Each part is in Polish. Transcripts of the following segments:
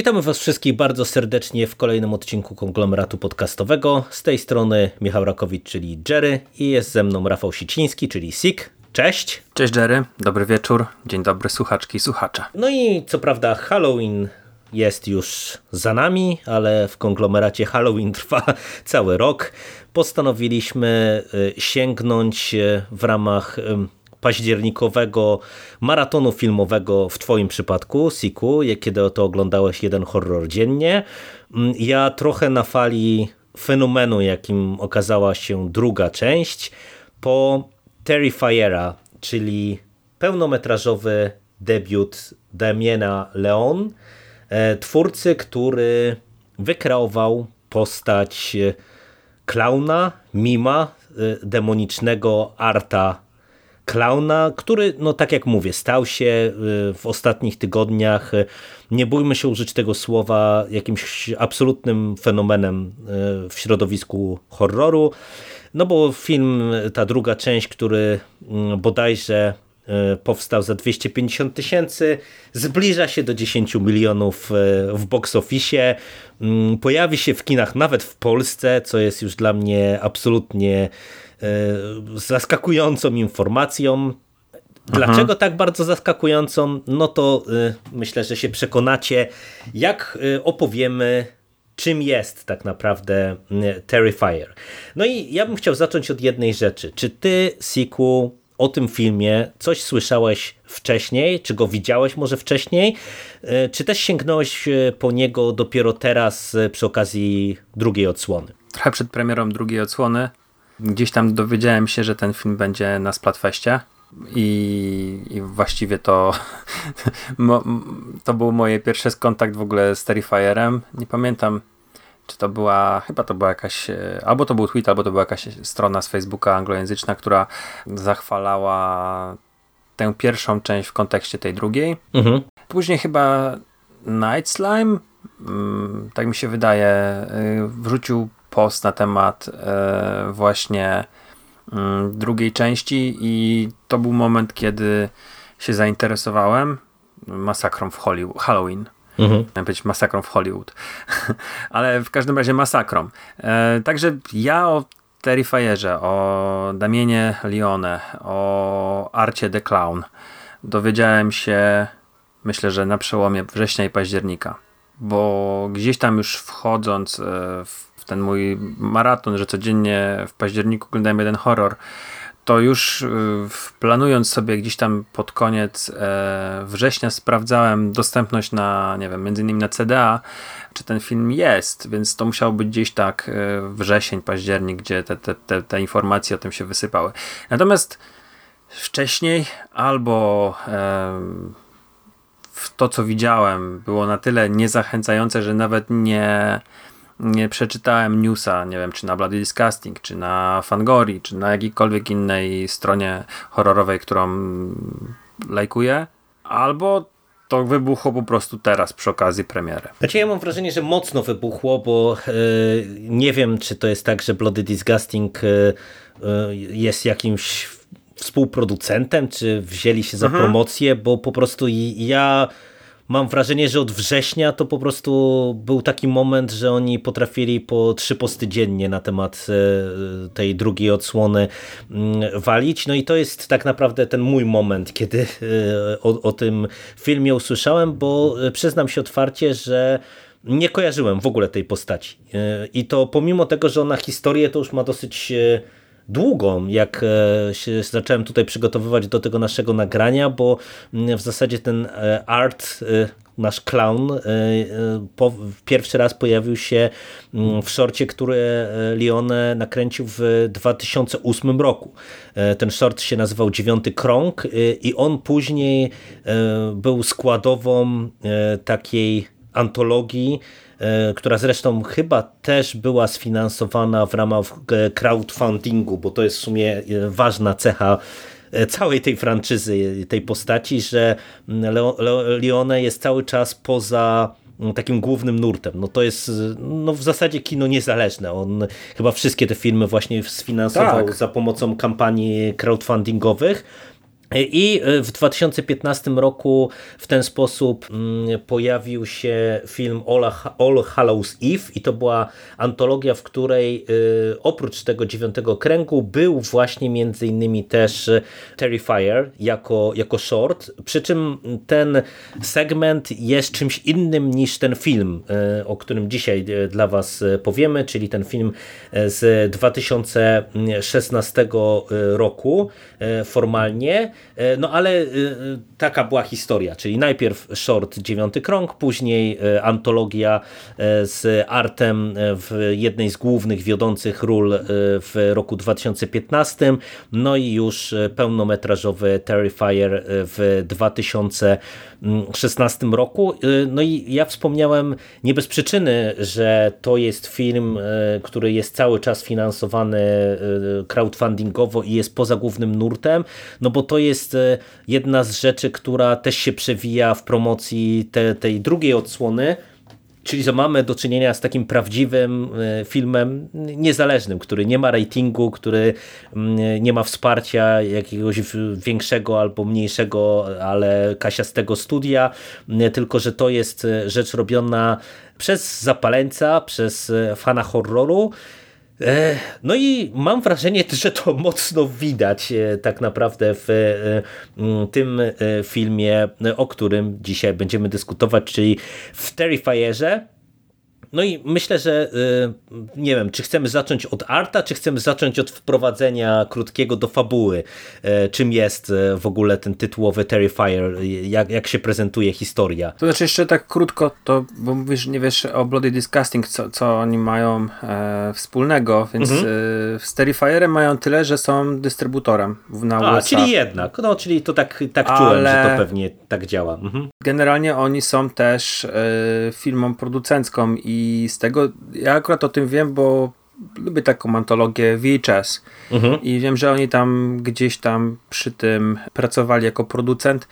Witamy Was wszystkich bardzo serdecznie w kolejnym odcinku konglomeratu podcastowego. Z tej strony Michał Rakowicz, czyli Jerry i jest ze mną Rafał Siciński, czyli Sik. Cześć. Cześć Jerry, dobry wieczór, dzień dobry słuchaczki i słuchacze. No i co prawda Halloween jest już za nami, ale w konglomeracie Halloween trwa cały rok. Postanowiliśmy y, sięgnąć y, w ramach październikowego maratonu filmowego w Twoim przypadku, Siku, kiedy to oglądałeś jeden horror dziennie. Mm, Ja trochę na fali fenomenu, jakim okazała się druga część, po Terrifiera, czyli pełnometrażowy debiut Damiena Leon, e, twórcy, który wykreował postać e, klauna, mima, e, demonicznego arta klauna, który, no tak jak mówię, stał się y, w ostatnich tygodniach, y, nie bójmy się użyć tego słowa, jakimś absolutnym fenomenem y, w środowisku horroru, no bo film, ta druga część, który mm, bodajże powstał za 250 tysięcy, zbliża się do 10 milionów w box office, Mm, pojawi się w kinach nawet w Polsce, co jest już dla mnie absolutnie zaskakującą informacją. Dlaczego tak bardzo zaskakującą? No to myślę, że się przekonacie, jak opowiemy, czym jest tak naprawdę Terrifier. No i ja bym chciał zacząć od jednej rzeczy. Czy ty, Siku, o tym filmie coś słyszałeś wcześniej, czy go widziałeś może wcześniej, czy też sięgnąłeś po niego dopiero teraz przy okazji drugiej odsłony? Trochę przed premierą drugiej odsłony gdzieś tam dowiedziałem się, że ten film będzie na Splatfeście i, i właściwie to to był moje pierwszy kontakt w ogóle z Terrifierem. Nie pamiętam czy to była, chyba to była jakaś, albo to był tweet, albo to była jakaś strona z Facebooka anglojęzyczna, która zachwalała tę pierwszą część w kontekście tej drugiej. Mhm. Później chyba Night Slime, tak mi się wydaje, wrzucił post na temat właśnie drugiej części i to był moment, kiedy się zainteresowałem masakrą w Hollywood, Halloween. Mhm. Miałem być masakrą w Hollywood. Ale w każdym razie masakrą. E, także ja o Terrifierze, o Damienie Lione, o Arcie the Clown dowiedziałem się myślę, że na przełomie września i października. Bo gdzieś tam już wchodząc w ten mój maraton, że codziennie w październiku oglądałem jeden horror, to już planując sobie gdzieś tam pod koniec września sprawdzałem dostępność na, nie wiem, między innymi na CDA, czy ten film jest, więc to musiało być gdzieś tak wrzesień, październik, gdzie te, te, te, te informacje o tym się wysypały. Natomiast wcześniej albo to, co widziałem, było na tyle niezachęcające, że nawet nie przeczytałem newsa, nie wiem, czy na Bloody Disgusting, czy na Fangori, czy na jakiejkolwiek innej stronie horrorowej, którą lajkuję, albo to wybuchło po prostu teraz przy okazji premiery. Znaczy ja mam wrażenie, że mocno wybuchło, bo yy, nie wiem, czy to jest tak, że Bloody Disgusting yy, yy, jest jakimś współproducentem, czy wzięli się za mhm. promocję, bo po prostu ja mam wrażenie, że od września to po prostu był taki moment, że oni potrafili po trzy posty dziennie na temat tej drugiej odsłony walić. No i to jest tak naprawdę ten mój moment, kiedy o, o tym filmie usłyszałem, bo przyznam się otwarcie, że nie kojarzyłem w ogóle tej postaci. I to pomimo tego, że ona historię to już ma dosyć długą, jak się zacząłem tutaj przygotowywać do tego naszego nagrania, bo w zasadzie ten art, nasz clown, pierwszy raz pojawił się w szorcie, który Lione nakręcił w 2008 roku. Ten short się nazywał Dziewiąty Krąg i on później był składową takiej antologii E, która zresztą chyba też była sfinansowana w ramach crowdfundingu, bo to jest w sumie e, ważna cecha całej tej franczyzy, tej postaci, że Leone jest cały czas poza takim głównym nurtem. No to jest no w zasadzie kino niezależne. On chyba wszystkie te filmy właśnie sfinansował tak. za pomocą kampanii crowdfundingowych. I e, w 2015 roku w ten sposób mm, pojawił się film All Hallows Eve i to była antologia, w której e, oprócz tego dziewiątego kręgu był właśnie między innymi też Terrifier jako, jako short, przy czym ten segment jest czymś innym niż ten film, e, o którym dzisiaj dla Was powiemy, czyli ten film z 2016 roku formalnie, E, no ale e, taka była historia, czyli najpierw short Dziewiąty Krąg, później e, antologia z Artem w jednej z głównych wiodących ról w roku 2015, no i już pełnometrażowy Terrifier w 2016 roku. No i ja wspomniałem nie bez przyczyny, że to jest film, który jest cały czas finansowany crowdfundingowo i jest poza głównym nurtem, no bo to jest e, jedna z rzeczy, która też się przewija w promocji te, tej drugiej odsłony, Czyli, że mamy do czynienia z takim prawdziwym e, filmem niezależnym, który nie ma ratingu, który mm, nie ma wsparcia jakiegoś większego albo mniejszego, ale kasiastego studia, tylko że to jest e, rzecz robiona przez zapaleńca, przez fana horroru, E, no i mam wrażenie, że to mocno widać e, tak naprawdę w e, tym filmie, o którym dzisiaj będziemy dyskutować, czyli w Terrifierze. No i myślę, że y, nie wiem, czy chcemy zacząć od arta, czy chcemy zacząć od wprowadzenia krótkiego do fabuły, y, czym jest y, w ogóle ten tytułowy Terrifier, jak, jak się prezentuje historia. To znaczy jeszcze tak krótko, to bo mówisz, nie wiesz o Bloody Disgusting, co, co oni mają e, wspólnego, więc mhm. e, z Terrifierem mają tyle, że są dystrybutorem na A, USA. czyli jednak, no czyli to tak, tak czułem, że to pewnie tak działa. Mhm. Generalnie oni są też e, firmą producencką i z tego, ja akurat o tym wiem, bo lubię taką antologię VHS mhm. i wiem, że oni tam gdzieś tam przy tym pracowali jako producent.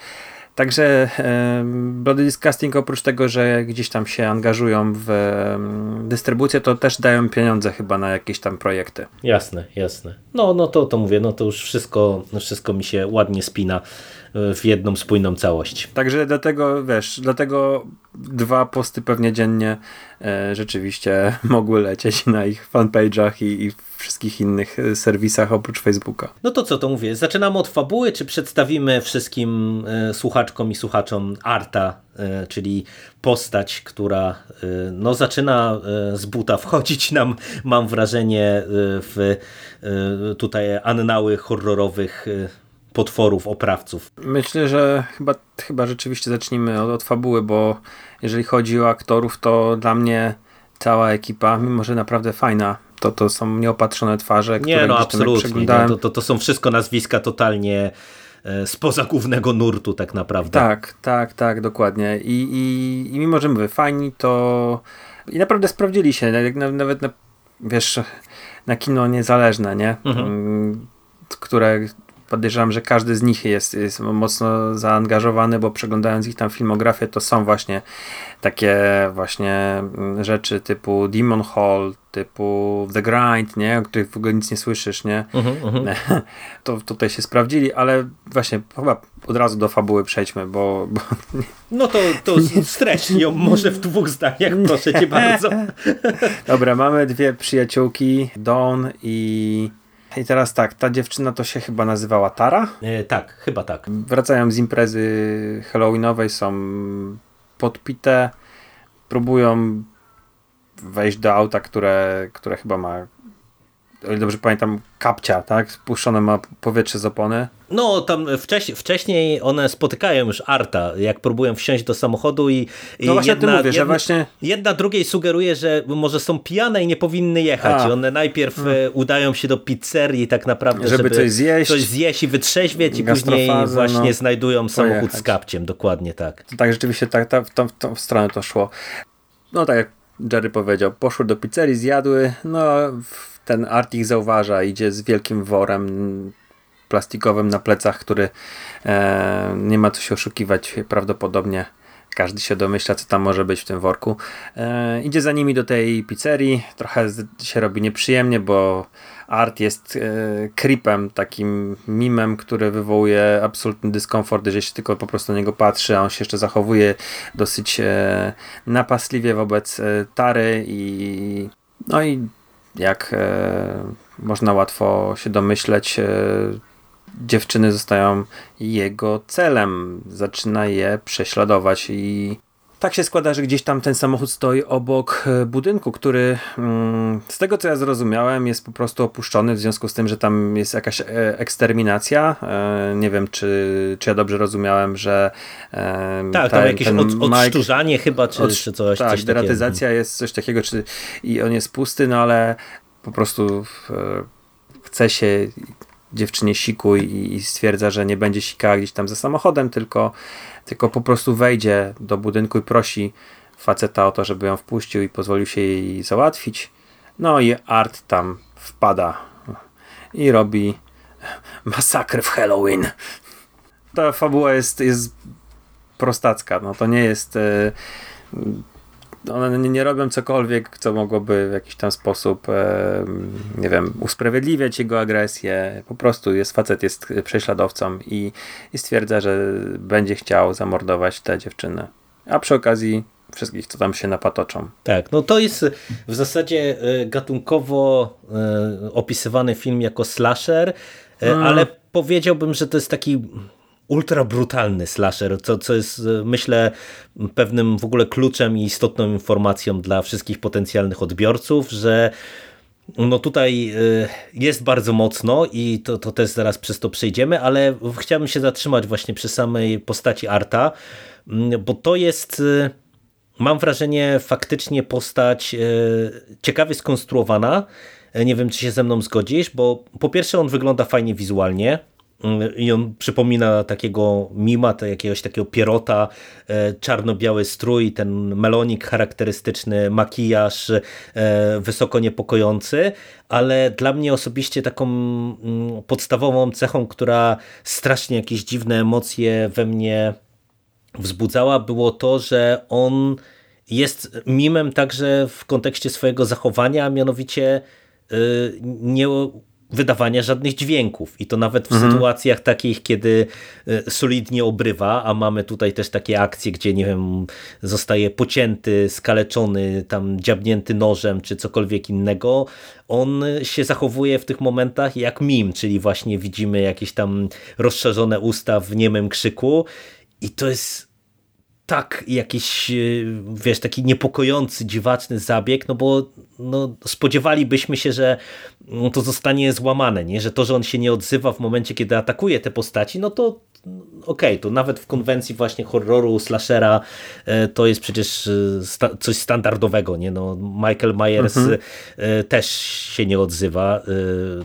Także e, Bloody Disgusting oprócz tego, że gdzieś tam się angażują w e, dystrybucję, to też dają pieniądze chyba na jakieś tam projekty. Jasne, jasne. No, no to, to mówię, no to już wszystko, wszystko mi się ładnie spina w jedną spójną całość. Także dlatego, wiesz, dlatego dwa posty pewnie dziennie e, rzeczywiście mogły lecieć na ich fanpage'ach i, i wszystkich innych e, serwisach oprócz Facebooka. No to co to mówię? Zaczynamy od fabuły, czy przedstawimy wszystkim e, słuchaczkom i słuchaczom Arta, e, czyli postać, która e, no, zaczyna e, z buta wchodzić nam, mam wrażenie, w tutaj annały horrorowych potworów, oprawców. Myślę, że chyba, chyba rzeczywiście zacznijmy od, od fabuły, bo jeżeli chodzi o aktorów, to dla mnie cała ekipa, mimo że naprawdę fajna, to to są nieopatrzone twarze, które nie, no, absolutnie. No, to, to, to są wszystko nazwiska totalnie e, spoza głównego nurtu tak naprawdę. Tak, tak, tak, dokładnie. I, i, i mimo, że mówię, fajni, to i naprawdę sprawdzili się, nawet na, wiesz, na kino niezależne, nie? Mhm. Mm, które podejrzewam, że każdy z nich jest, jest mocno zaangażowany, bo przeglądając ich tam filmografię, to są właśnie takie właśnie mm, rzeczy typu Demon Hall, typu The Grind, nie? o których w ogóle nic nie słyszysz, nie? Uh -huh, uh -huh. To tutaj się sprawdzili, ale właśnie chyba od razu do fabuły przejdźmy, bo... bo... No to, to streść ją może w dwóch zdaniach, proszę cię bardzo. Dobra, mamy dwie przyjaciółki, Dawn i i teraz tak, ta dziewczyna to się chyba nazywała Tara? E, tak, chyba tak. Wracają z imprezy halloweenowej, są podpite, próbują wejść do auta, które, które chyba ma o ile dobrze pamiętam, kapcia, tak? Spuszczone ma powietrze z opony. No, tam wcześniej, wcześniej one spotykają już Arta, jak próbują wsiąść do samochodu i, i no właśnie jedna, mówię, jedna, że właśnie... jedna drugiej sugeruje, że może są pijane i nie powinny jechać. A. I one najpierw hmm. udają się do pizzerii tak naprawdę, żeby, żeby coś zjeść. coś zjeść i wytrzeźwieć i później właśnie no, znajdują samochód pojechać. z kapciem, dokładnie tak. Tak, rzeczywiście tak, tak w, tą, w tą stronę to szło. No tak jak Jerry powiedział, poszły do pizzerii, zjadły, no ten Art ich zauważa, idzie z wielkim worem plastikowym na plecach, który e, nie ma co się oszukiwać prawdopodobnie. Każdy się domyśla, co tam może być w tym worku. E, idzie za nimi do tej pizzerii. Trochę się robi nieprzyjemnie, bo Art jest e, creepem, takim mimem, który wywołuje absolutny dyskomfort, jeżeli się tylko po prostu na niego patrzy, a on się jeszcze zachowuje dosyć e, napastliwie wobec e, Tary i no i jak e, można łatwo się domyśleć, e, dziewczyny zostają jego celem. Zaczyna je prześladować i tak się składa, że gdzieś tam ten samochód stoi obok e, budynku, który mm, z tego co ja zrozumiałem jest po prostu opuszczony w związku z tym, że tam jest jakaś e, eksterminacja. E, nie wiem, czy, czy ja dobrze rozumiałem, że tak, tam jakieś od, odszczurzanie Mike, chyba, czy, od, czy coś. Tak, coś deratyzacja jest coś takiego, czy i on jest pusty, no ale po prostu chce się dziewczynie siku i, i stwierdza, że nie będzie sikała gdzieś tam za samochodem, tylko tylko po prostu wejdzie do budynku i prosi faceta o to, żeby ją wpuścił i pozwolił się jej załatwić. No i Art tam wpada i robi masakrę w Halloween. Ta fabuła jest, jest prostacka. No to nie jest. Yy, one nie, robią cokolwiek, co mogłoby w jakiś tam sposób, e, nie wiem, usprawiedliwiać jego agresję. Po prostu jest facet, jest prześladowcą i, i stwierdza, że będzie chciał zamordować tę dziewczynę. A przy okazji wszystkich, co tam się napatoczą. Tak, no to jest w zasadzie e, gatunkowo e, opisywany film jako slasher, hmm. ale powiedziałbym, że to jest taki ultra brutalny slasher, co, co jest myślę pewnym w ogóle kluczem i istotną informacją dla wszystkich potencjalnych odbiorców, że no tutaj y, jest bardzo mocno i to, to też zaraz przez to przejdziemy, ale chciałbym się zatrzymać właśnie przy samej postaci Arta, bo to jest y, mam wrażenie faktycznie postać ciekawie skonstruowana. Nie wiem, czy się ze mną zgodzisz, bo po pierwsze on wygląda fajnie wizualnie, i on przypomina takiego mima, to jakiegoś takiego pierota, e, czarno-biały strój, ten melonik charakterystyczny, makijaż e, wysoko niepokojący, ale dla mnie osobiście taką mm, podstawową cechą, która strasznie jakieś dziwne emocje we mnie wzbudzała, było to, że on jest mimem także w kontekście swojego zachowania, a mianowicie e, nie wydawania żadnych dźwięków i to nawet w mhm. sytuacjach takich, kiedy e, solidnie obrywa, a mamy tutaj też takie akcje, gdzie nie wiem, zostaje pocięty, skaleczony, tam dziabnięty nożem czy cokolwiek innego, on się zachowuje w tych momentach jak mim, czyli właśnie widzimy jakieś tam rozszerzone usta w niemym krzyku i to jest tak jakiś, e, wiesz, taki niepokojący, dziwaczny zabieg, no bo no, spodziewalibyśmy się, że no, to zostanie złamane, nie? że to, że on się nie odzywa w momencie, kiedy atakuje te postaci, no to okej, okay, to nawet w konwencji właśnie horroru, slashera e, to jest przecież e, sta coś standardowego, nie? No, Michael Myers mhm. E, też się nie odzywa,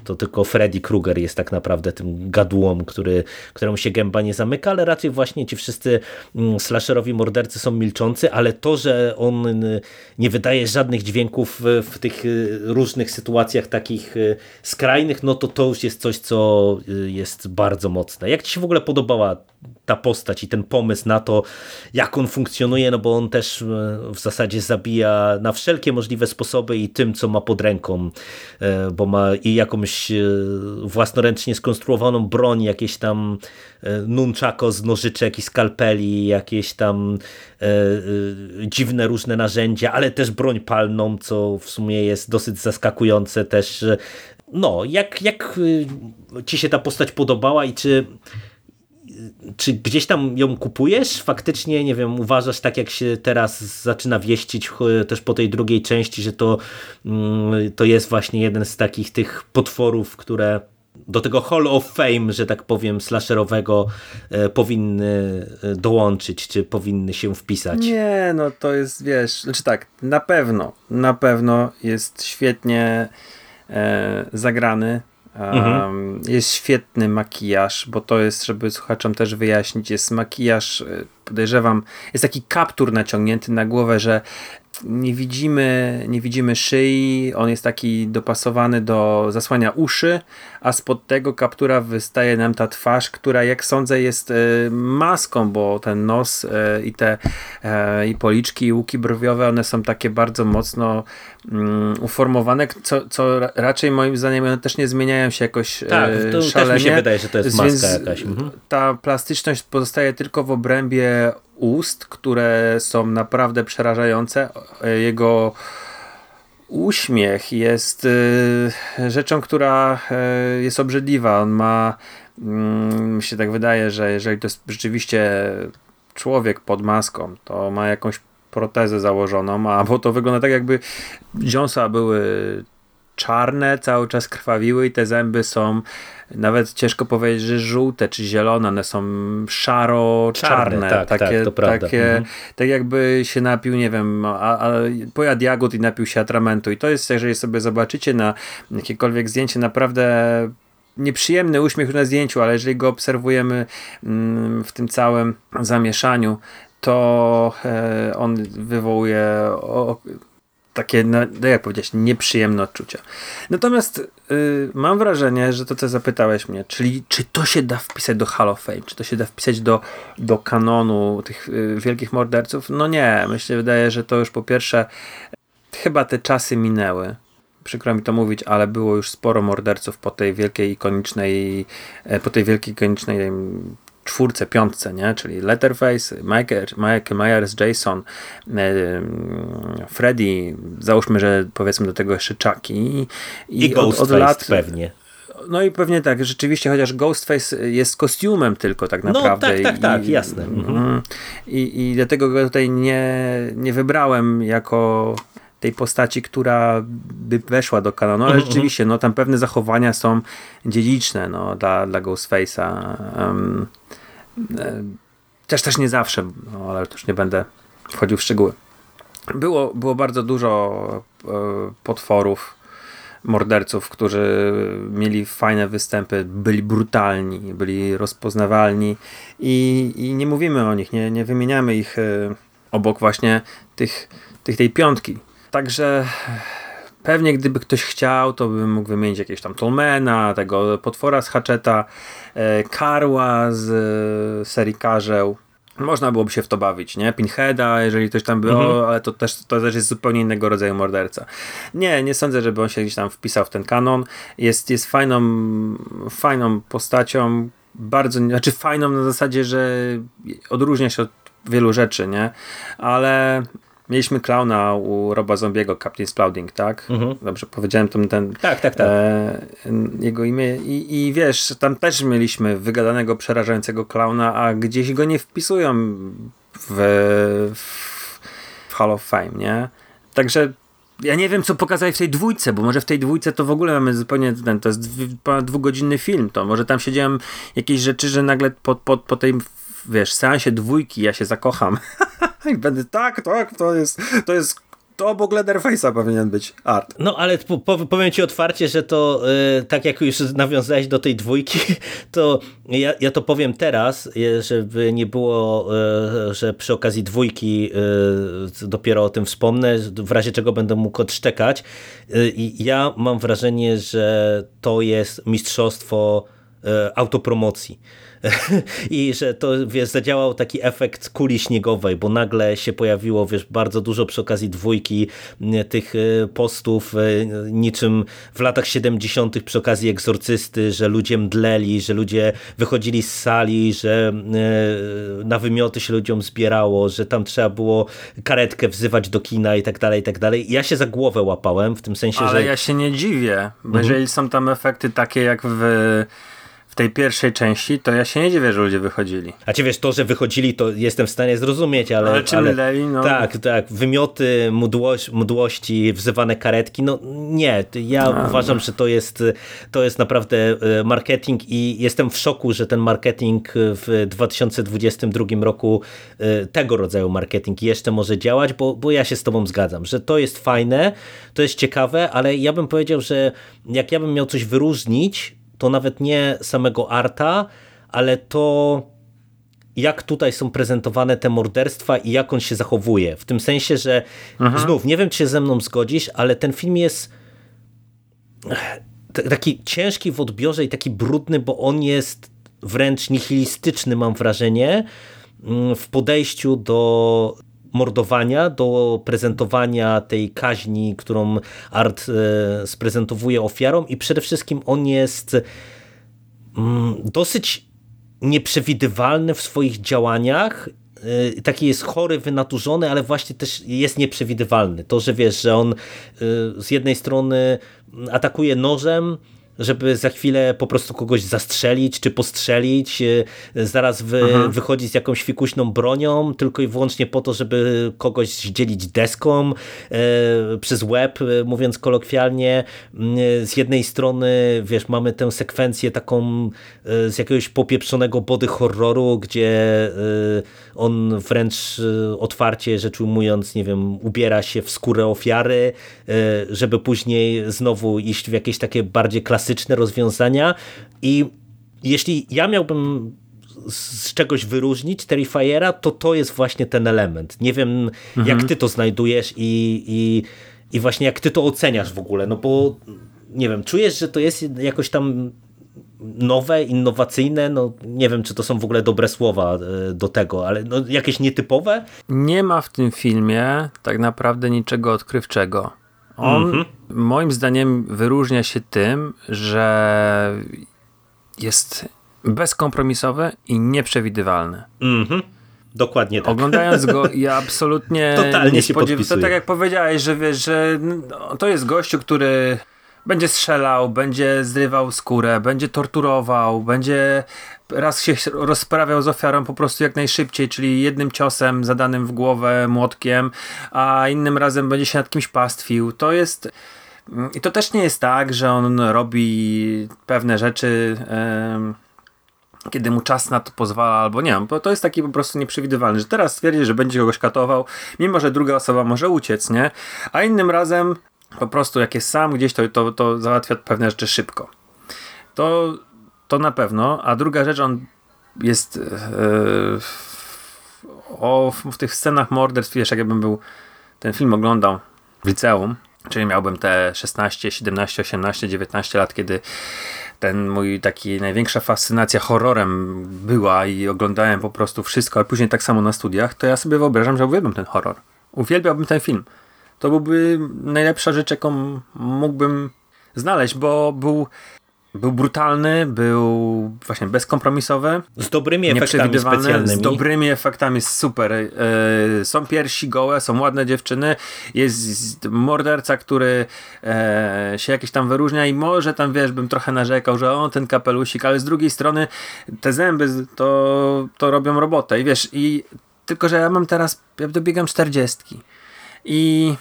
to tylko Freddy Krueger jest tak naprawdę tym gadułą, który, któremu się gęba nie zamyka, ale raczej właśnie ci wszyscy mm, slasherowi mordercy są milczący, ale to, że on nie wydaje żadnych dźwięków w tych różnych sytuacjach takich skrajnych, no to to już jest coś, co jest bardzo mocne. Jak ci się w ogóle podoba podobała ta postać i ten pomysł na to, jak on funkcjonuje, no bo on też e, w zasadzie zabija na wszelkie możliwe sposoby i tym, co ma pod ręką, e, bo ma i jakąś e, własnoręcznie skonstruowaną broń, jakieś tam nunchako z nożyczek i skalpeli, jakieś tam dziwne różne narzędzia, ale też broń palną, co w sumie jest dosyć zaskakujące też. No, jak, jak ci się ta postać podobała i czy czy gdzieś tam ją kupujesz? Faktycznie, nie wiem, uważasz tak jak się teraz zaczyna wieścić też po tej drugiej części, że to, mm, to jest właśnie jeden z takich tych potworów, które do tego Hall of Fame, że tak powiem, slasherowego e, powinny e, dołączyć, czy powinny się wpisać? Nie, no to jest, wiesz, znaczy tak, na pewno, na pewno jest świetnie e, zagrany, Mhm. Jest świetny makijaż, bo to jest, żeby słuchaczom też wyjaśnić, jest makijaż, y, podejrzewam, jest taki kaptur naciągnięty na głowę, że nie widzimy, nie widzimy szyi, on jest taki dopasowany do zasłania uszy, a spod tego kaptura wystaje nam ta twarz, która jak sądzę jest e, maską, bo ten nos e, i te e, i policzki i łuki brwiowe, one są takie bardzo mocno uformowane, co, co raczej moim zdaniem one też nie zmieniają się jakoś tak, to szalenie. też mi się wydaje, że to jest maska jakaś. Mhm. Ta plastyczność pozostaje tylko w obrębie ust, które są naprawdę przerażające. Jego uśmiech jest y, rzeczą, która jest obrzydliwa. On ma, mm, mi się tak wydaje, że jeżeli to jest rzeczywiście człowiek pod maską, to ma jakąś protezę założoną, a bo to wygląda tak jakby dziąsa były czarne, cały czas krwawiły i te zęby są nawet ciężko powiedzieć, że żółte czy zielone, one są szaro-czarne. Tak, takie, tak. Takie, mhm. Tak jakby się napił, nie wiem, a, a, pojadł jagód i napił się atramentu. I to jest, jeżeli sobie zobaczycie na jakiekolwiek zdjęcie, naprawdę nieprzyjemny uśmiech na zdjęciu, ale jeżeli go obserwujemy mm, w tym całym zamieszaniu, to e, on wywołuje takie, no, no, jak powiedzieć, nieprzyjemne odczucia. Natomiast yy, mam wrażenie, że to co zapytałeś mnie, czyli czy to się da wpisać do Hall of Fame, czy to się da wpisać do, do kanonu tych yy, wielkich morderców? No nie, myślę, wydaje, że to już po pierwsze chyba te czasy minęły. Przykro mi to mówić, ale było już sporo morderców po tej wielkiej ikonicznej, e, po tej wielkiej ikonicznej czwórce, piątce, nie? czyli Letterface, Michael Myers, Jason, Freddy, załóżmy, że powiedzmy do tego jeszcze Chucky. I, I od, od lat pewnie. No i pewnie tak, rzeczywiście, chociaż Ghostface jest kostiumem tylko tak naprawdę. No tak, tak, tak, I, jasne. Mhm. I, I dlatego go tutaj nie, nie wybrałem jako tej postaci, która by weszła do kanonu, ale mhm, rzeczywiście, no tam pewne zachowania są dziedziczne, no, dla, dla Ghostface'a. Um, też też nie zawsze, no, ale już nie będę wchodził w szczegóły. Było, było bardzo dużo e, potworów, morderców, którzy mieli fajne występy, byli brutalni, byli rozpoznawalni i, i nie mówimy o nich, nie, nie wymieniamy ich e, obok właśnie tych, tych tej piątki. Także pewnie gdyby ktoś chciał, to bym mógł wymienić jakiegoś tam Tolmana, tego potwora z Hatcheta, e, Karła z e, serii Karzeł. Można byłoby się w to bawić, nie? Pinheada, jeżeli ktoś tam był, mhm. ale to też, to też jest zupełnie innego rodzaju morderca. Nie, nie sądzę, żeby on się gdzieś tam wpisał w ten kanon. Jest, jest fajną, fajną postacią, bardzo, znaczy fajną na zasadzie, że odróżnia się od wielu rzeczy, nie? Ale Mieliśmy klauna u Roba Zombiego, Captain Splouding, tak? Mhm. Dobrze powiedziałem ten, ten tak, tak, tak. E, jego imię I, i wiesz, tam też mieliśmy wygadanego, przerażającego klauna, a gdzieś go nie wpisują w, w Hall of Fame, nie? Także ja nie wiem, co pokazali w tej dwójce, bo może w tej dwójce to w ogóle mamy zupełnie ten, to jest ponad dwugodzinny film, to może tam się dzieją jakieś rzeczy, że nagle po, po, po tej wiesz, seansie dwójki ja się zakocham. I będę, tak, tak, to jest, to jest to obok Leatherface'a powinien być art. No ale po, powiem ci otwarcie, że to yy, tak jak już nawiązałeś do tej dwójki, to ja, ja to powiem teraz, żeby nie było, yy, że przy okazji dwójki yy, dopiero o tym wspomnę, w razie czego będę mógł odszczekać. I ja mam wrażenie, że to jest mistrzostwo autopromocji i że to wiesz, zadziałał taki efekt kuli śniegowej, bo nagle się pojawiło wiesz, bardzo dużo przy okazji dwójki tych e, postów, e, niczym w latach 70. przy okazji egzorcysty, że ludzie mdleli, że ludzie wychodzili z sali, że e, na wymioty się ludziom zbierało, że tam trzeba było karetkę wzywać do kina i tak dalej, i tak dalej. Ja się za głowę łapałem w tym sensie, Ale że... Ale ja się nie dziwię, bo mhm. jeżeli są tam efekty takie jak w w tej pierwszej części, to ja się nie dziwię, że ludzie wychodzili. A ci wiesz, to, że wychodzili, to jestem w stanie zrozumieć, ale... Ale czy ale, no... Tak, tak, wymioty, mdłość, mdłości, wzywane karetki, no nie, ja uważam, no. że to jest, to jest naprawdę e, marketing i jestem w szoku, że ten marketing w 2022 roku, e, tego rodzaju marketing jeszcze może działać, bo, bo ja się z tobą zgadzam, że to jest fajne, to jest ciekawe, ale ja bym powiedział, że jak ja bym miał coś wyróżnić, to nawet nie samego arta, ale to jak tutaj są prezentowane te morderstwa i jak on się zachowuje. W tym sensie, że Aha. znów, nie wiem czy się ze mną zgodzisz, ale ten film jest taki ciężki w odbiorze i taki brudny, bo on jest wręcz nihilistyczny, mam wrażenie, mm, w podejściu do mordowania, do prezentowania tej kaźni, którą Art e, sprezentowuje ofiarom i przede wszystkim on jest mm, dosyć nieprzewidywalny w swoich działaniach e, taki jest chory, wynaturzony, ale właśnie też jest nieprzewidywalny. To, że wiesz, że on e, z jednej strony atakuje nożem, żeby za chwilę po prostu kogoś zastrzelić czy postrzelić, e, zaraz wy, mhm. wychodzić z jakąś fikuśną bronią, tylko i wyłącznie po to, żeby kogoś zdzielić deską e, przez łeb, e, mówiąc kolokwialnie. Mm, z jednej strony, wiesz, mamy tę sekwencję taką e, z jakiegoś popieprzonego body horroru, gdzie e, on wręcz otwarcie rzecz ujmując, nie wiem, ubiera się w skórę ofiary, żeby później znowu iść w jakieś takie bardziej klasyczne klasyczne rozwiązania i jeśli ja miałbym z czegoś wyróżnić Terrifiera, to to jest właśnie ten element. Nie wiem, mhm. jak ty to znajdujesz i, i, i właśnie jak ty to oceniasz w ogóle, no bo nie wiem, czujesz, że to jest jakoś tam nowe, innowacyjne, no nie wiem, czy to są w ogóle dobre słowa e, do tego, ale no, jakieś nietypowe? Nie ma w tym filmie tak naprawdę niczego odkrywczego. On mm -hmm. moim zdaniem wyróżnia się tym, że jest bezkompromisowy i nieprzewidywalny. Mm -hmm. Dokładnie tak. Oglądając go, ja absolutnie Totalnie nie spodziewałem To tak jak powiedziałeś, że wiesz, że no, to jest gościu, który będzie strzelał, będzie zrywał skórę, będzie torturował, będzie raz się rozprawiał z ofiarą po prostu jak najszybciej, czyli jednym ciosem zadanym w głowę młotkiem, a innym razem będzie się nad kimś pastwił. To jest... I to też nie jest tak, że on robi pewne rzeczy... kiedy mu czas na to pozwala, albo nie bo to jest taki po prostu nieprzewidywalny, że teraz stwierdzi, że będzie kogoś katował, mimo że druga osoba może uciec, nie? A innym razem po prostu jak jest sam gdzieś, to, to, to załatwia pewne rzeczy szybko. To to na pewno. A druga rzecz, on jest yy, o, w tych scenach morderstw, wiesz, jakbym był ten film oglądał w liceum, czyli miałbym te 16, 17, 18, 19 lat, kiedy ten mój taki największa fascynacja horrorem była i oglądałem po prostu wszystko, ale później tak samo na studiach, to ja sobie wyobrażam, że uwielbiam ten horror. Uwielbiałbym ten film. To byłby najlepsza rzecz, jaką mógłbym znaleźć, bo był był brutalny, był właśnie bezkompromisowy. Z dobrymi efektami specjalnymi. Z dobrymi efektami, super. Yy, są piersi gołe, są ładne dziewczyny, jest morderca, który yy, się jakiś tam wyróżnia i może tam, wiesz, bym trochę narzekał, że on ten kapelusik, ale z drugiej strony te zęby to, to robią robotę i wiesz, i tylko, że ja mam teraz, ja dobiegam czterdziestki i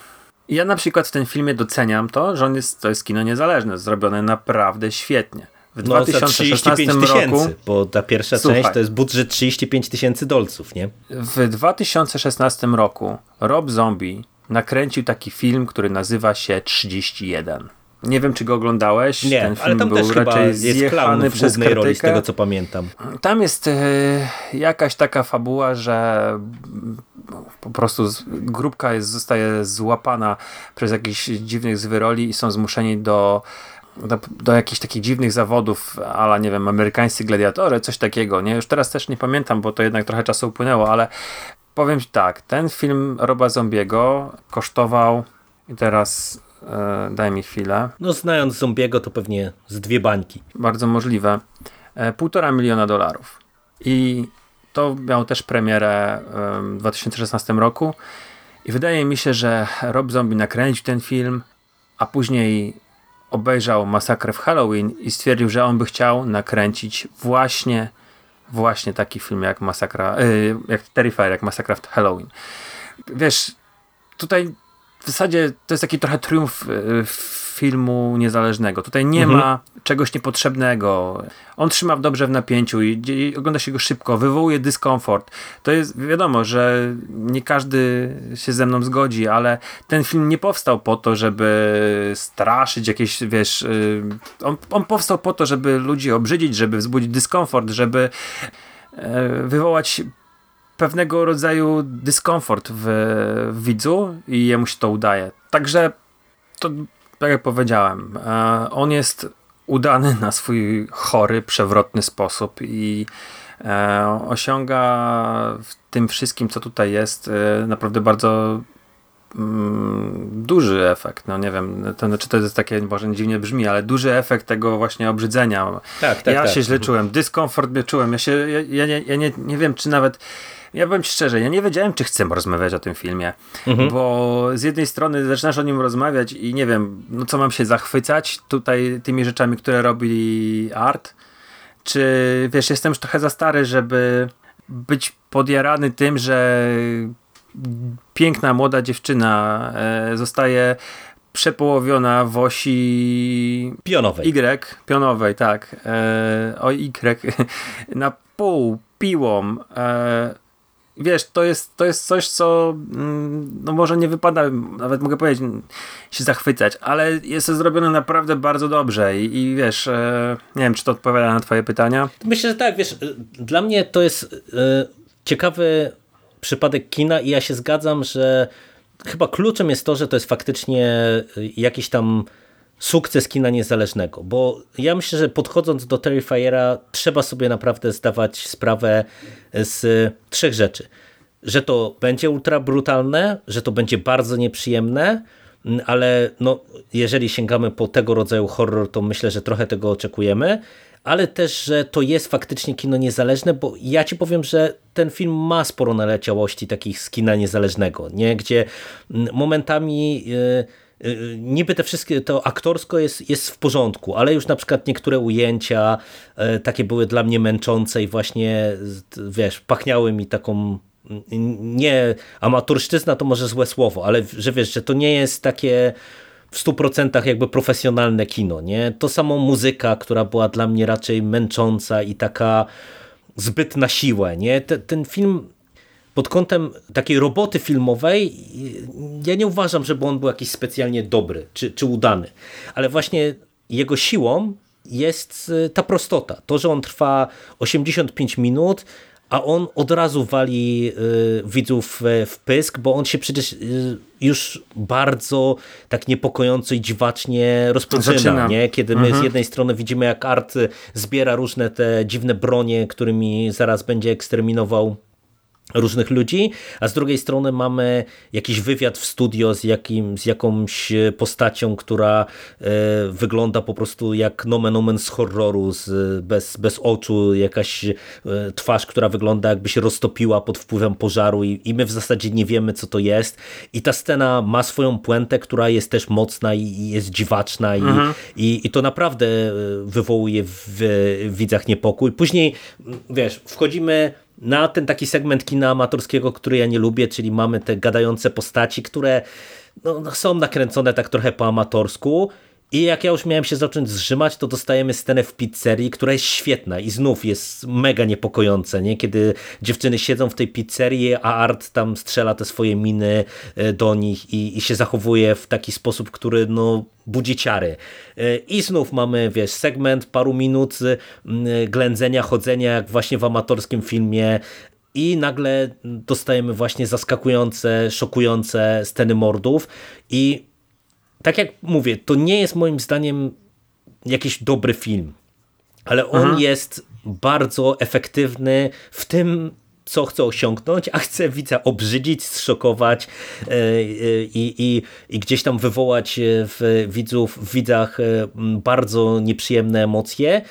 ja na przykład w tym filmie doceniam to, że on jest, to jest kino niezależne, zrobione naprawdę świetnie. W no, 2016 roku. Bo ta pierwsza Słuchaj, część to jest budżet 35 tysięcy dolców, nie? W 2016 roku Rob Zombie nakręcił taki film, który nazywa się 31. Nie wiem, czy go oglądałeś. Nie, Ten film ale tam był też raczej jest zjechany przez głównej roli, z tego co pamiętam. Tam jest e, jakaś taka fabuła, że po prostu grupka jest, zostaje złapana przez jakichś dziwnych zwyroli i są zmuszeni do do, do jakichś takich dziwnych zawodów, ale nie wiem, amerykańscy gladiatory, coś takiego, nie? Już teraz też nie pamiętam, bo to jednak trochę czasu upłynęło, ale powiem ci tak, ten film Roba Zombiego kosztował i teraz e, daj mi chwilę. No znając Zombiego to pewnie z dwie bańki. Bardzo możliwe. E, półtora miliona dolarów. I to miał też premierę w 2016 roku i wydaje mi się, że Rob Zombie nakręcił ten film, a później obejrzał Masakrę w Halloween i stwierdził, że on by chciał nakręcić właśnie właśnie taki film jak Masakra, yy, jak Terrifier, jak Masakra w Halloween. Wiesz, tutaj w zasadzie to jest taki trochę triumf yy, filmu niezależnego. Tutaj nie mhm. ma czegoś niepotrzebnego. On trzyma dobrze w napięciu i, i, ogląda się go szybko, wywołuje dyskomfort. To jest wiadomo, że nie każdy się ze mną zgodzi, ale ten film nie powstał po to, żeby straszyć jakieś, wiesz, yy, on, on powstał po to, żeby ludzi obrzydzić, żeby wzbudzić dyskomfort, żeby yy, wywołać pewnego rodzaju dyskomfort w, w widzu i jemu się to udaje. Także to tak jak powiedziałem, e, on jest udany na swój chory, przewrotny sposób i e, osiąga w tym wszystkim, co tutaj jest, e, naprawdę bardzo mm, duży efekt. No nie wiem, to, czy to jest takie, może dziwnie brzmi, ale duży efekt tego właśnie obrzydzenia. Tak, tak, ja tak. się źle czułem, dyskomfort mnie czułem. Ja, się, ja, ja, nie, ja nie, nie wiem, czy nawet ja powiem szczerze, ja nie wiedziałem, czy chcę rozmawiać o tym filmie, mhm. bo z jednej strony zaczynasz o nim rozmawiać i nie wiem, no co mam się zachwycać tutaj tymi rzeczami, które robi art, czy wiesz, jestem już trochę za stary, żeby być podjarany tym, że piękna młoda dziewczyna e, zostaje przepołowiona w osi pionowej. Y, pionowej, tak. E, o Y na pół piłą. E, wiesz, to jest, to jest coś, co mm, no może nie wypada, nawet mogę powiedzieć, się zachwycać, ale jest to zrobione naprawdę bardzo dobrze i, i wiesz, e, nie wiem, czy to odpowiada na twoje pytania? Myślę, że tak, wiesz, dla mnie to jest e, ciekawy przypadek kina i ja się zgadzam, że chyba kluczem jest to, że to jest faktycznie jakiś tam sukces kina niezależnego, bo ja myślę, że podchodząc do Terrifiera trzeba sobie naprawdę zdawać sprawę z trzech rzeczy. Że to będzie ultra brutalne, że to będzie bardzo nieprzyjemne, ale no, jeżeli sięgamy po tego rodzaju horror, to myślę, że trochę tego oczekujemy, ale też, że to jest faktycznie kino niezależne, bo ja ci powiem, że ten film ma sporo naleciałości takich z kina niezależnego, nie? gdzie momentami... Yy, niby te wszystkie, to aktorsko jest, jest w porządku, ale już na przykład niektóre ujęcia e, takie były dla mnie męczące i właśnie, wiesz, pachniały mi taką nie amatorszczyzna to może złe słowo, ale że wiesz, że to nie jest takie w stu procentach jakby profesjonalne kino, nie? To samo muzyka, która była dla mnie raczej męcząca i taka zbyt na siłę, nie? Ten, ten film pod kątem takiej roboty filmowej ja nie uważam, żeby on był jakiś specjalnie dobry czy, czy udany, ale właśnie jego siłą jest y, ta prostota. To, że on trwa 85 minut, a on od razu wali y, widzów w pysk, bo on się przecież y, już bardzo tak niepokojąco i dziwacznie rozpoczyna, nie? kiedy my mhm. z jednej strony widzimy jak Art zbiera różne te dziwne bronie, którymi zaraz będzie eksterminował różnych ludzi, a z drugiej strony mamy jakiś wywiad w studio z, jakim, z jakąś postacią, która e, wygląda po prostu jak nomen omen z horroru, z, bez, bez oczu, jakaś e, twarz, która wygląda jakby się roztopiła pod wpływem pożaru i, i my w zasadzie nie wiemy co to jest i ta scena ma swoją puentę, która jest też mocna i, i jest dziwaczna i, mhm. i, i to naprawdę e, wywołuje w, w widzach niepokój. Później, wiesz, wchodzimy na ten taki segment kina amatorskiego, który ja nie lubię, czyli mamy te gadające postaci, które no, no, są nakręcone tak trochę po amatorsku i jak ja już miałem się zacząć zrzymać, to dostajemy scenę w pizzerii, która jest świetna i znów jest mega niepokojące, nie? kiedy dziewczyny siedzą w tej pizzerii, a Art tam strzela te swoje miny e, do nich i, i się zachowuje w taki sposób, który no, budzi ciary. E, I znów mamy, wiesz, segment paru minut ględzenia, chodzenia, jak właśnie w amatorskim filmie, i nagle dostajemy właśnie zaskakujące, szokujące sceny mordów i tak jak mówię, to nie jest moim zdaniem jakiś dobry film, ale on mhm. jest bardzo efektywny w tym, co chce osiągnąć, a chce widza obrzydzić, zszokować e, e, i, i, i gdzieś tam wywołać w widzów, w widzach e, bardzo nieprzyjemne emocje.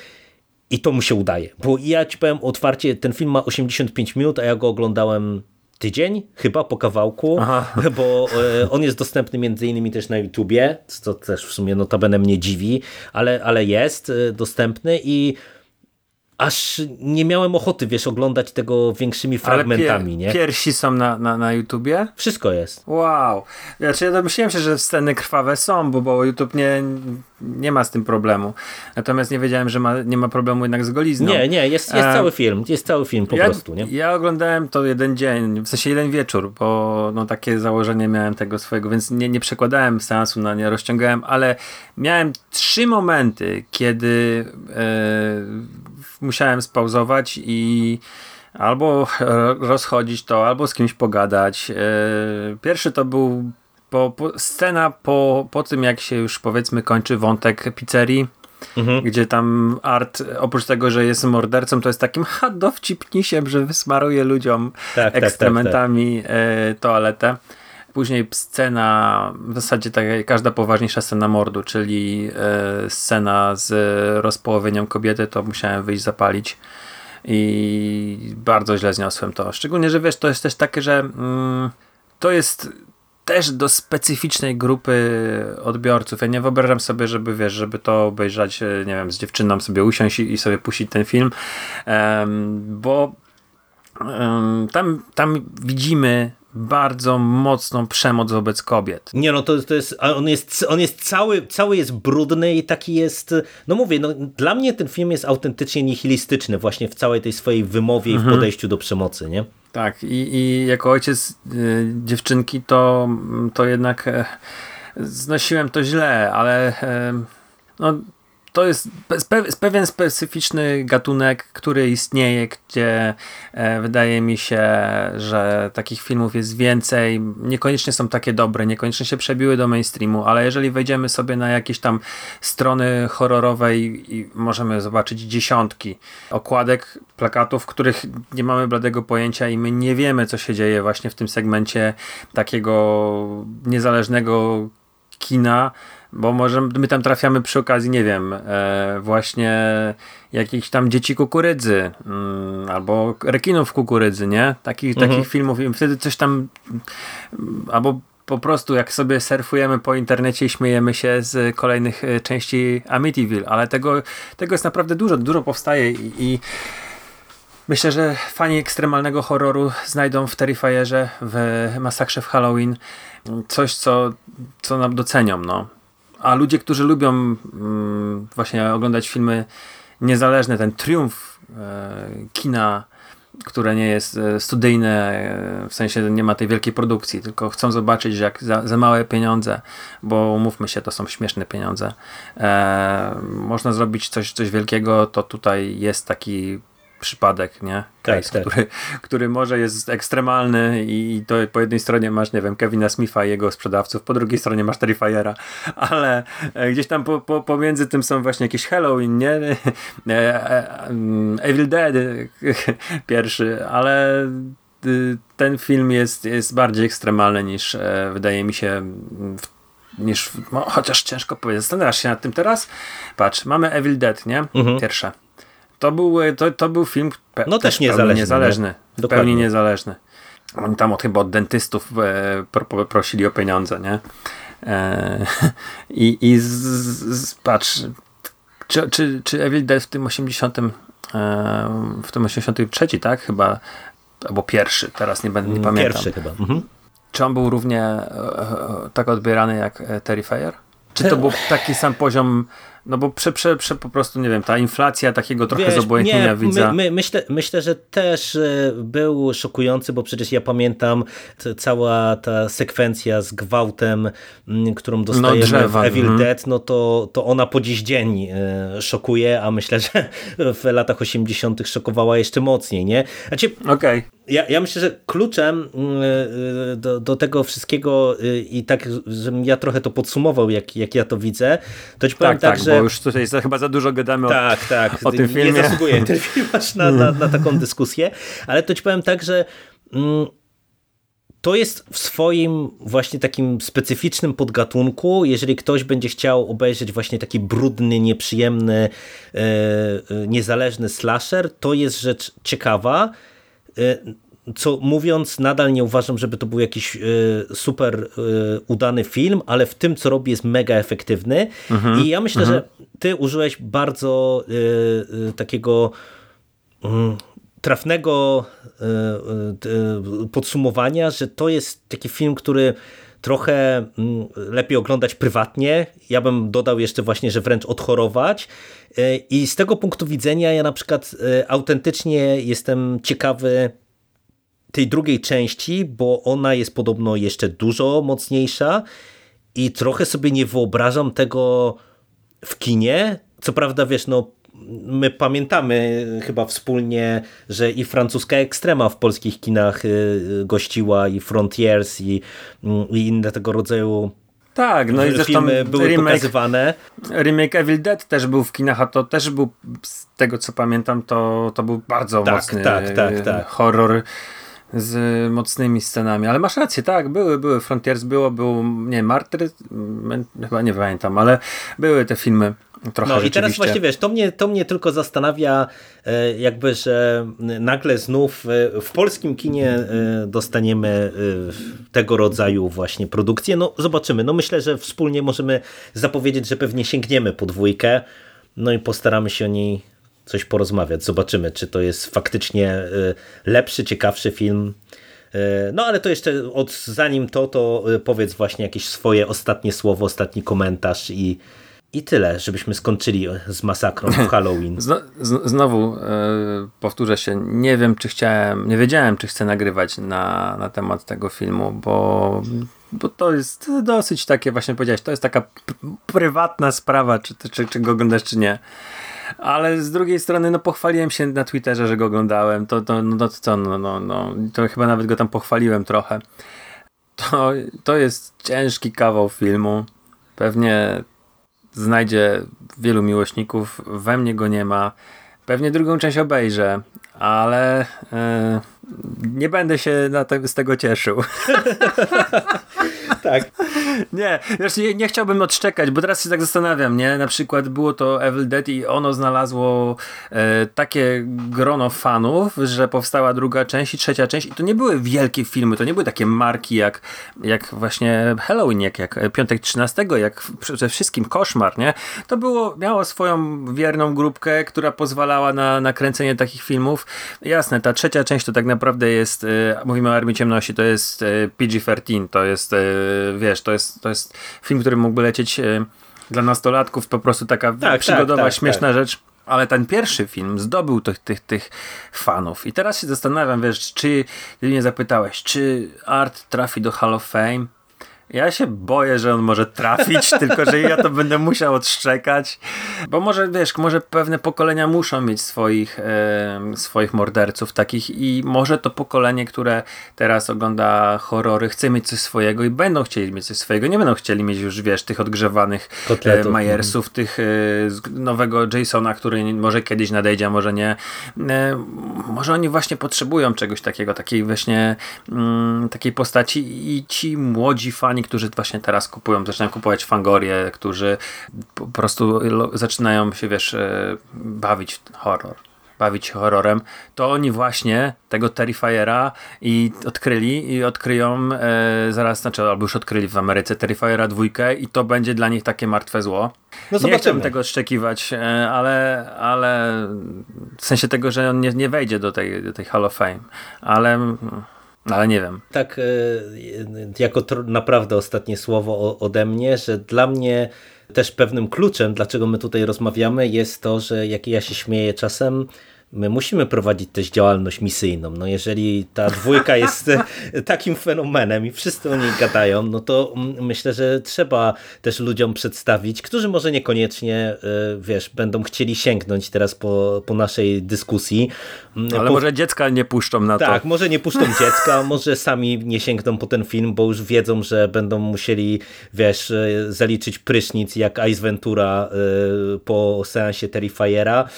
I to mu się udaje. Bo ja ci powiem otwarcie, ten film ma 85 minut, a ja go oglądałem tydzień, chyba po kawałku, Aha. bo e, on jest dostępny między innymi też na YouTubie, co też w sumie notabene mnie dziwi, ale, ale jest e, dostępny i aż nie miałem ochoty, wiesz, oglądać tego większymi fragmentami, nie? Piersi są na, na, na YouTubie? Wszystko jest. Wow. Znaczy ja domyśliłem się, że sceny krwawe są, bo, bo YouTube nie, nie ma z tym problemu. Natomiast nie wiedziałem, że ma, nie ma problemu jednak z golizną. Nie, nie, jest, jest e... cały film, jest cały film po ja, prostu, nie? Ja oglądałem to jeden dzień, w sensie jeden wieczór, bo no, takie założenie miałem tego swojego, więc nie, nie przekładałem seansu na nie, rozciągałem, ale miałem trzy momenty, kiedy e, musiałem spauzować i albo rozchodzić to, albo z kimś pogadać. E, pierwszy to był po, po, scena po, po tym, jak się już powiedzmy kończy wątek pizzerii mhm. gdzie tam Art oprócz tego, że jest mordercą, to jest takim dowcipnisiem, że wysmaruje ludziom tak, ekstrementami tak, tak, tak. toaletę. Później scena, w zasadzie tak jak każda poważniejsza scena mordu, czyli e, scena z rozpołowieniem kobiety, to musiałem wyjść zapalić i bardzo źle zniosłem to. Szczególnie, że wiesz, to jest też takie, że mm, to jest też do specyficznej grupy odbiorców. Ja nie wyobrażam sobie, żeby wiesz, żeby to obejrzeć, e, nie wiem, z dziewczyną sobie usiąść i, sobie puścić ten film, bo tam, tam widzimy bardzo mocną przemoc wobec kobiet. Nie no, to, to jest, on jest, on jest cały, cały jest brudny i taki jest, no mówię, no, dla mnie ten film jest autentycznie nihilistyczny właśnie w całej tej swojej wymowie mhm. i w podejściu do przemocy, nie? Tak, i, i jako ojciec y, dziewczynki to, to jednak e, znosiłem to źle, ale e, no, to jest pewien specyficzny gatunek, który istnieje, gdzie e, wydaje mi się, że takich filmów jest więcej. Niekoniecznie są takie dobre, niekoniecznie się przebiły do mainstreamu, ale jeżeli wejdziemy sobie na jakieś tam strony horrorowe i, możemy zobaczyć dziesiątki okładek, plakatów, których nie mamy bladego pojęcia i my nie wiemy, co się dzieje właśnie w tym segmencie takiego niezależnego kina, bo może my tam trafiamy przy okazji, nie wiem, e, właśnie jakichś tam dzieci kukurydzy mm, albo rekinów kukurydzy, nie? Takich, mhm. takich filmów i wtedy coś tam albo po prostu jak sobie surfujemy po internecie i śmiejemy się z kolejnych e, części Amityville, ale tego, tego jest naprawdę dużo, dużo powstaje i, i Myślę, że fani ekstremalnego horroru znajdą w Terrifierze, w Masakrze w Halloween coś, co, co nam docenią. No. A ludzie, którzy lubią mm, właśnie oglądać filmy niezależne, ten triumf e, kina, które nie jest e, studyjne, e, w sensie nie ma tej wielkiej produkcji, tylko chcą zobaczyć, że jak za, za małe pieniądze, bo umówmy się, to są śmieszne pieniądze, można zrobić coś, coś wielkiego, to tutaj jest taki przypadek, nie? tak, tak. Który, który może jest ekstremalny i to po jednej stronie masz, nie wiem, Kevina Smitha i jego sprzedawców, po drugiej stronie masz Terrifiera, ale e, gdzieś tam po, po, pomiędzy tym są właśnie jakieś Halloween, nie? E, e, mm, Evil Dead pierwszy, ale y, ten film jest, jest bardziej ekstremalny niż wydaje mi się niż, no, chociaż ciężko powiedzieć. Zastanawiasz się nad tym teraz? Patrz, mamy Evil Dead, nie? Mhm. Pierwsze to był, to, to był film pe- no też, też niezależny. niezależny w pełni niezależny. Oni tam od, chyba od dentystów e, pro, prosili o pieniądze, nie? E, I i z, z, patrz, czy, czy, czy Evil Dead w tym 80 e, w tym 83, tak? Chyba, albo pierwszy, teraz nie będę, nie mm, pamiętam. Pierwszy chyba. Mhm. Czy on był równie e, e, tak odbierany jak e, Terrifier? Czy to był taki sam poziom no bo prze, prze, prze, po prostu, nie wiem, ta inflacja takiego trochę Wiesz, zobojętnienia widza. My, my, myślę, myślę, że też e, był szokujący, bo przecież ja pamiętam cała ta sekwencja z gwałtem, którą dostajemy no, drzewa, w Evil mm. Dead, no to, to ona po dziś dzień e, szokuje, a myślę, że w latach 80. szokowała jeszcze mocniej, nie? Znaczy. Okay ja, ja myślę, że kluczem y, do, do tego wszystkiego i tak, żebym ja trochę to podsumował, jak, jak ja to widzę, to ci powiem tak, tak, tak że... bo już tutaj chyba za dużo gadamy tak, o, tak, o tym filmie. Nie zasługuje ten film aż na, na, na taką dyskusję, ale to ci powiem tak, że mm, to jest w swoim właśnie takim specyficznym podgatunku. Jeżeli ktoś będzie chciał obejrzeć właśnie taki brudny, nieprzyjemny, e, e niezależny slasher, to jest rzecz ciekawa. E, co mówiąc, nadal nie uważam, żeby to był jakiś e, super e, udany film, ale w tym, co robi, jest mega efektywny. Mhm. I ja myślę, mhm. że ty użyłeś bardzo takiego mm, trafnego podsumowania, że to jest taki film, który trochę mm, lepiej oglądać prywatnie. Ja bym dodał jeszcze właśnie, że wręcz odchorować. E, I z tego punktu widzenia ja na przykład e, autentycznie jestem ciekawy tej drugiej części, bo ona jest podobno jeszcze dużo mocniejsza i trochę sobie nie wyobrażam tego w kinie. Co prawda, wiesz, no my pamiętamy chyba wspólnie, że i francuska ekstrema w polskich kinach y, gościła i Frontiers i, i inne tego rodzaju Tak, no i zresztą filmy były remake, pokazywane. remake Evil Dead też był w kinach, a to też był, z tego co pamiętam, to, to był bardzo Tak, mocny tak, tak, tak. horror z mocnymi scenami. Ale masz rację, tak, były, były. Frontiers było, był, nie, Martyr, mm, chyba nie pamiętam, ale były te filmy trochę No i teraz właśnie wiesz, to mnie, to mnie tylko zastanawia e, jakby, że nagle znów e, w polskim kinie e, dostaniemy tego rodzaju właśnie produkcję. No zobaczymy. No myślę, że wspólnie możemy zapowiedzieć, że pewnie sięgniemy po dwójkę, no i postaramy się o niej coś porozmawiać. Zobaczymy, czy to jest faktycznie e, lepszy, ciekawszy film. E, No ale to jeszcze od, zanim to, to e, powiedz właśnie jakieś swoje ostatnie słowo, ostatni komentarz i, i tyle, żebyśmy skończyli z masakrą w Halloween. Znowu powtórzę się, nie wiem czy chciałem, nie wiedziałem czy chcę nagrywać na, na temat tego filmu, bo, bo to jest dosyć takie, właśnie powiedziałeś, to jest taka prywatna sprawa, czy, czy, czy go oglądasz czy nie. Ale z drugiej strony, no pochwaliłem się na Twitterze, że go oglądałem, to, to, no, to co, no, no, no, to chyba nawet go tam pochwaliłem trochę. To, to jest ciężki kawał filmu. Pewnie znajdzie wielu miłośników. We mnie go nie ma. Pewnie drugą część obejrzę, ale e, nie będę się te, z tego cieszył. tak. Nie, wiesz, nie, nie chciałbym odszczekać, bo teraz się tak zastanawiam, nie? Na przykład było to Evil Dead i ono znalazło e, takie grono fanów, że powstała druga część i trzecia część i to nie były wielkie filmy, to nie były takie marki jak, jak właśnie Halloween, jak, jak Piątek 13, jak przede wszystkim Koszmar, nie? To było, miało swoją wierną grupkę, która pozwalała na nakręcenie takich filmów. Jasne, ta trzecia część to tak naprawdę jest, e, mówimy o Armii Ciemności, to jest e, PG-13, to jest, e, wiesz, to jest, to jest film, który mógłby lecieć e, dla nastolatków, po prostu taka tak, przygodowa, tak, śmieszna rzecz. Ale ten pierwszy film zdobył tych, tych, tych fanów. I teraz się zastanawiam, wiesz, czy ty mnie zapytałeś, czy Art trafi do Hall of Fame? Ja się boję, że on może trafić, tylko że ja to będę musiał odszczekać. Bo może, wiesz, może pewne pokolenia muszą mieć swoich, e, swoich morderców takich i może to pokolenie, które teraz ogląda horrory, chce mieć coś swojego i będą chcieli mieć coś swojego. Nie będą chcieli mieć już, wiesz, tych odgrzewanych e. Majersów, tych e, nowego Jasona, który może kiedyś nadejdzie, a może nie. E, może oni właśnie potrzebują czegoś takiego, takiej właśnie mm, takiej postaci i ci młodzi fani, którzy właśnie teraz kupują, zaczynają kupować Fangorie, którzy po prostu zaczynają się, wiesz, e, bawić horror bawić się horrorem, to oni właśnie tego Terrifiera i odkryli i odkryją e, zaraz, znaczy albo już odkryli w Ameryce Terrifiera dwójkę i to będzie dla nich takie martwe zło. No nie chciałbym tego odszczekiwać, e, ale, ale w sensie tego, że on nie, nie wejdzie do tej, do tej Hall of Fame, ale, ale nie wiem. Tak, e, jako naprawdę ostatnie słowo ode mnie, że dla mnie też pewnym kluczem, dlaczego my tutaj rozmawiamy, jest to, że jak ja się śmieję czasem, my musimy prowadzić też działalność misyjną. No jeżeli ta dwójka jest takim fenomenem i wszyscy o niej gadają, no to mm, myślę, że trzeba też ludziom przedstawić, którzy może niekoniecznie, e, wiesz, będą chcieli sięgnąć teraz po, po naszej dyskusji. Mm, Ale po- może dziecka nie puszczą na to. tak, może nie puszczą dziecka, może sami nie sięgną po ten film, bo już wiedzą, że będą musieli, wiesz, e, zaliczyć prysznic jak Ice Ventura e, po seansie Terrifiera,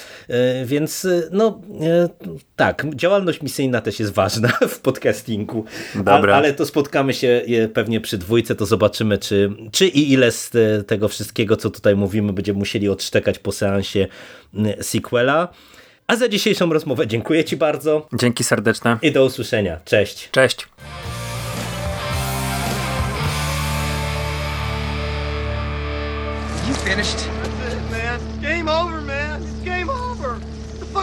więc e, no e, tak, działalność misyjna też jest ważna w podcastingu, Dobra. Ale to spotkamy się e, pewnie przy dwójce, to zobaczymy, czy, czy i ile z e, tego wszystkiego, co tutaj mówimy, będziemy musieli odszczekać po seansie sequela. A za dzisiejszą rozmowę dziękuję Ci bardzo. Dzięki serdeczne. I do usłyszenia. Cześć. Cześć.